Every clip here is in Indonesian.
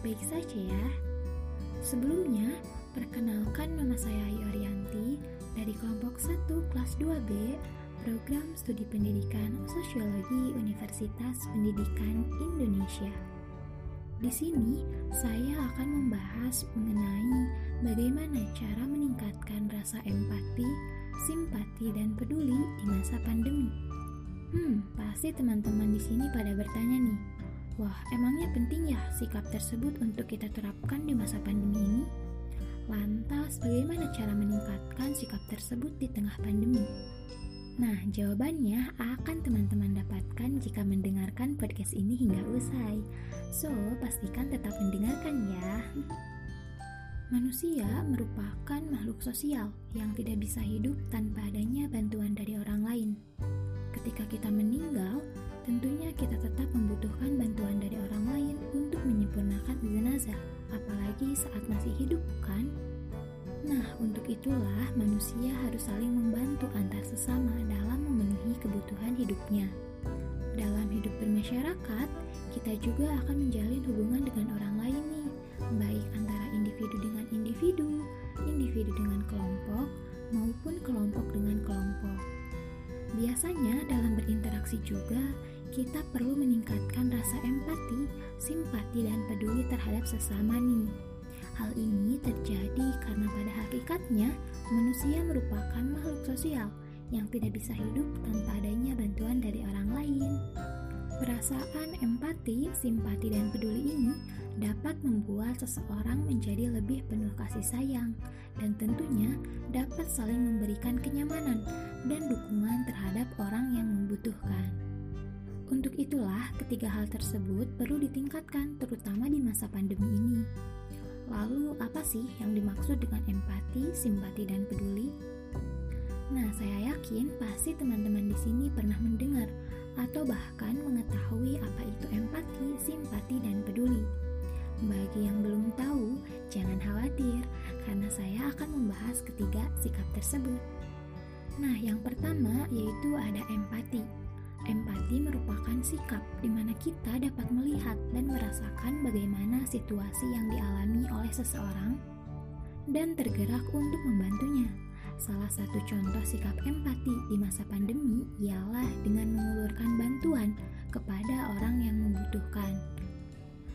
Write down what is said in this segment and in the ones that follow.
baik-baik saja ya. Sebelumnya, perkenalkan nama saya Ayu Arianti dari kelompok 1 kelas 2B Program Studi Pendidikan Sosiologi Universitas Pendidikan Indonesia. Di sini, saya akan membahas mengenai bagaimana cara meningkatkan rasa empati, simpati, dan peduli di masa pandemi. Hmm, pasti teman-teman di sini pada bertanya nih, wah emangnya penting ya sikap tersebut untuk kita terapkan di masa pandemi ini? Lantas, bagaimana cara meningkatkan sikap tersebut di tengah pandemi? Nah, jawabannya akan teman-teman dapatkan jika mendengarkan podcast ini hingga usai. So, pastikan tetap mendengarkan ya. Manusia merupakan makhluk sosial yang tidak bisa hidup tanpa adanya bantuan dari orang lain. Ketika kita meninggal, tentunya kita tetap itulah manusia harus saling membantu antar sesama dalam memenuhi kebutuhan hidupnya. Dalam hidup bermasyarakat, kita juga akan menjalin hubungan dengan orang lain nih, baik antara individu dengan individu, individu dengan kelompok, maupun kelompok dengan kelompok. Biasanya dalam berinteraksi juga, kita perlu meningkatkan rasa empati, simpati, dan peduli terhadap sesama nih. Hal ini terjadi karena pada hakikatnya manusia merupakan makhluk sosial yang tidak bisa hidup tanpa adanya bantuan dari orang lain. Perasaan empati, simpati, dan peduli ini dapat membuat seseorang menjadi lebih penuh kasih sayang dan tentunya dapat saling memberikan kenyamanan dan dukungan terhadap orang yang membutuhkan. Untuk itulah, ketiga hal tersebut perlu ditingkatkan terutama di masa pandemi ini. Lalu, apa sih yang dimaksud dengan empati, simpati, dan peduli? Nah, saya yakin pasti teman-teman di sini pernah mendengar atau bahkan mengetahui apa itu empati, simpati, dan peduli. Bagi yang belum tahu, jangan khawatir karena saya akan membahas ketiga sikap tersebut. Nah, yang pertama yaitu ada empati. Empati merupakan sikap di mana kita dapat melihat dan merasakan bagaimana situasi yang dialami oleh seseorang dan tergerak untuk membantunya. Salah satu contoh sikap empati di masa pandemi ialah dengan mengulurkan bantuan kepada orang yang membutuhkan.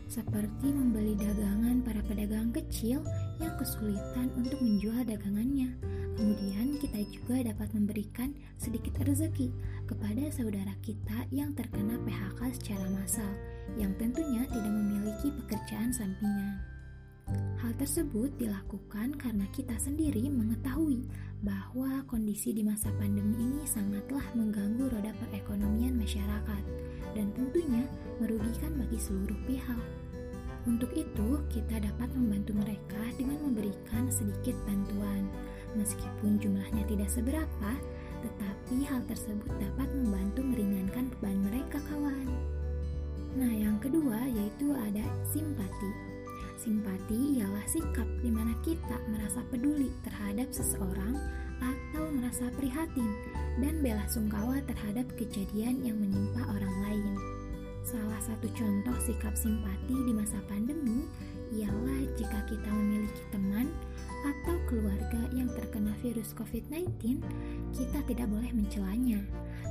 Seperti membeli dagangan para pedagang kecil yang kesulitan untuk menjual dagangannya Kemudian kita juga dapat memberikan sedikit rezeki kepada saudara kita yang terkena PHK secara massal, yang tentunya tidak memiliki pekerjaan sampingan. Hal tersebut dilakukan karena kita sendiri mengetahui bahwa kondisi di masa pandemi ini sangatlah mengganggu roda perekonomian masyarakat dan tentunya merugikan bagi seluruh pihak. Untuk itu, kita dapat membantu mereka Meskipun jumlahnya tidak seberapa, tetapi hal tersebut dapat membantu meringankan beban mereka kawan. Nah, yang kedua yaitu ada simpati. Simpati ialah sikap di mana kita merasa peduli terhadap seseorang atau merasa prihatin dan bela sungkawa terhadap kejadian yang menimpa orang lain. Salah satu contoh sikap simpati di masa pandemi ialah jika kita memiliki teman atau keluarga yang terkena virus COVID-19, kita tidak boleh mencelanya,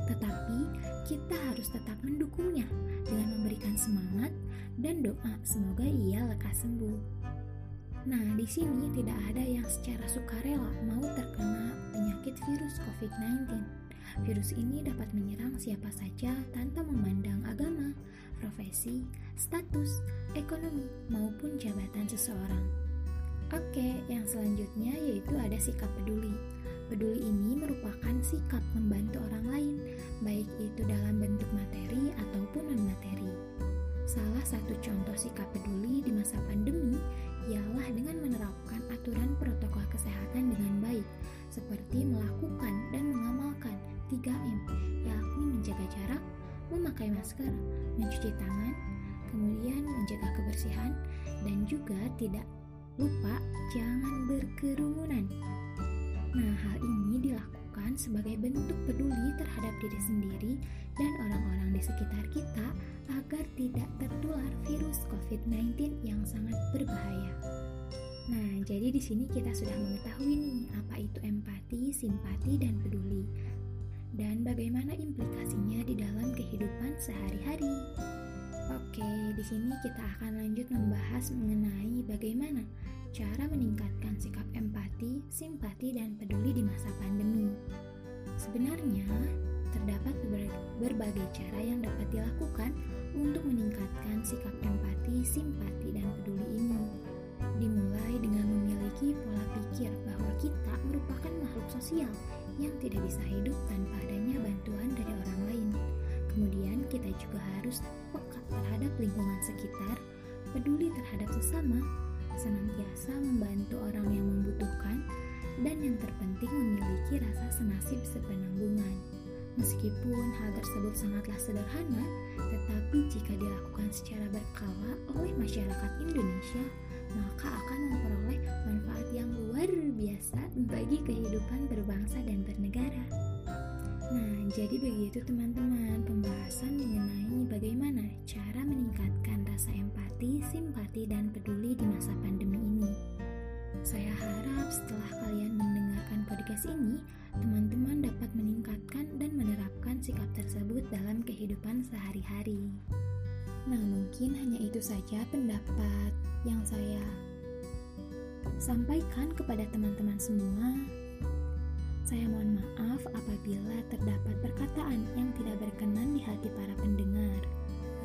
tetapi kita harus tetap mendukungnya dengan memberikan semangat dan doa semoga ia lekas sembuh. Nah, di sini tidak ada yang secara sukarela mau terkena penyakit virus COVID-19. Virus ini dapat menyerang siapa saja tanpa memandang agama, profesi, status, ekonomi, maupun jabatan seseorang. Oke, yang selanjutnya yaitu ada sikap peduli. Peduli ini merupakan sikap membantu orang lain, baik itu dalam bentuk materi ataupun non-materi. Salah satu contoh sikap peduli di masa pandemi ialah dengan menerapkan aturan protokol kesehatan dengan baik, seperti melakukan dan mengamalkan 3M, yakni menjaga memakai masker, mencuci tangan, kemudian menjaga kebersihan, dan juga tidak lupa jangan berkerumunan. Nah, hal ini dilakukan lakukan sebagai bentuk peduli terhadap diri sendiri dan orang-orang di sekitar kita agar tidak tertular virus COVID-19 yang sangat berbahaya. Nah, jadi di sini kita sudah mengetahui nih apa itu empati, simpati, dan peduli. Sehari-hari. Oke, di sini kita akan lanjut membahas mengenai bagaimana cara meningkatkan sikap empati, simpati, dan peduli di masa pandemi. Sebenarnya, terdapat berbagai cara yang dapat dilakukan untuk meningkatkan sikap empati, simpati, dan peduli ini. Dimulai dengan memiliki pola pikir bahwa kita merupakan makhluk sosial yang tidak bisa hidup tanpa adanya bantuan dari orang lain. Kemudian kita juga harus peka terhadap lingkungan sekitar, peduli terhadap sesama, senantiasa membantu orang yang membutuhkan, dan yang terpenting memiliki rasa senasib sepenanggungan. Meskipun hal tersebut sangatlah sederhana, tetapi jika dilakukan secara berkala oleh masyarakat Indonesia, maka akan memperoleh manfaat yang luar biasa bagi kehidupan berbangsa dan bernegara. Nah, jadi begitu teman-teman pembahasan mengenai bagaimana cara meningkatkan rasa empati, simpati, dan peduli di masa pandemi ini. Saya harap setelah kalian mendengarkan podcast ini, teman-teman dapat meningkatkan dan menerapkan sikap tersebut dalam kehidupan sehari-hari. Nah, mungkin hanya itu saja pendapat yang saya sampaikan kepada teman-teman semua. Saya mohon maaf apabila terdapat perkataan yang tidak berkenan di hati para pendengar.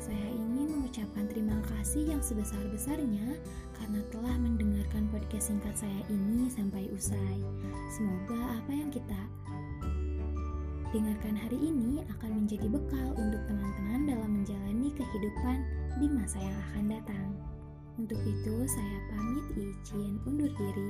Saya ingin mengucapkan terima kasih yang sebesar-besarnya karena telah mendengarkan podcast singkat saya ini sampai usai. Semoga apa yang kita dengarkan hari ini akan menjadi bekal untuk teman-teman dalam menjalani kehidupan di masa yang akan datang. Untuk itu, saya pamit izin undur diri.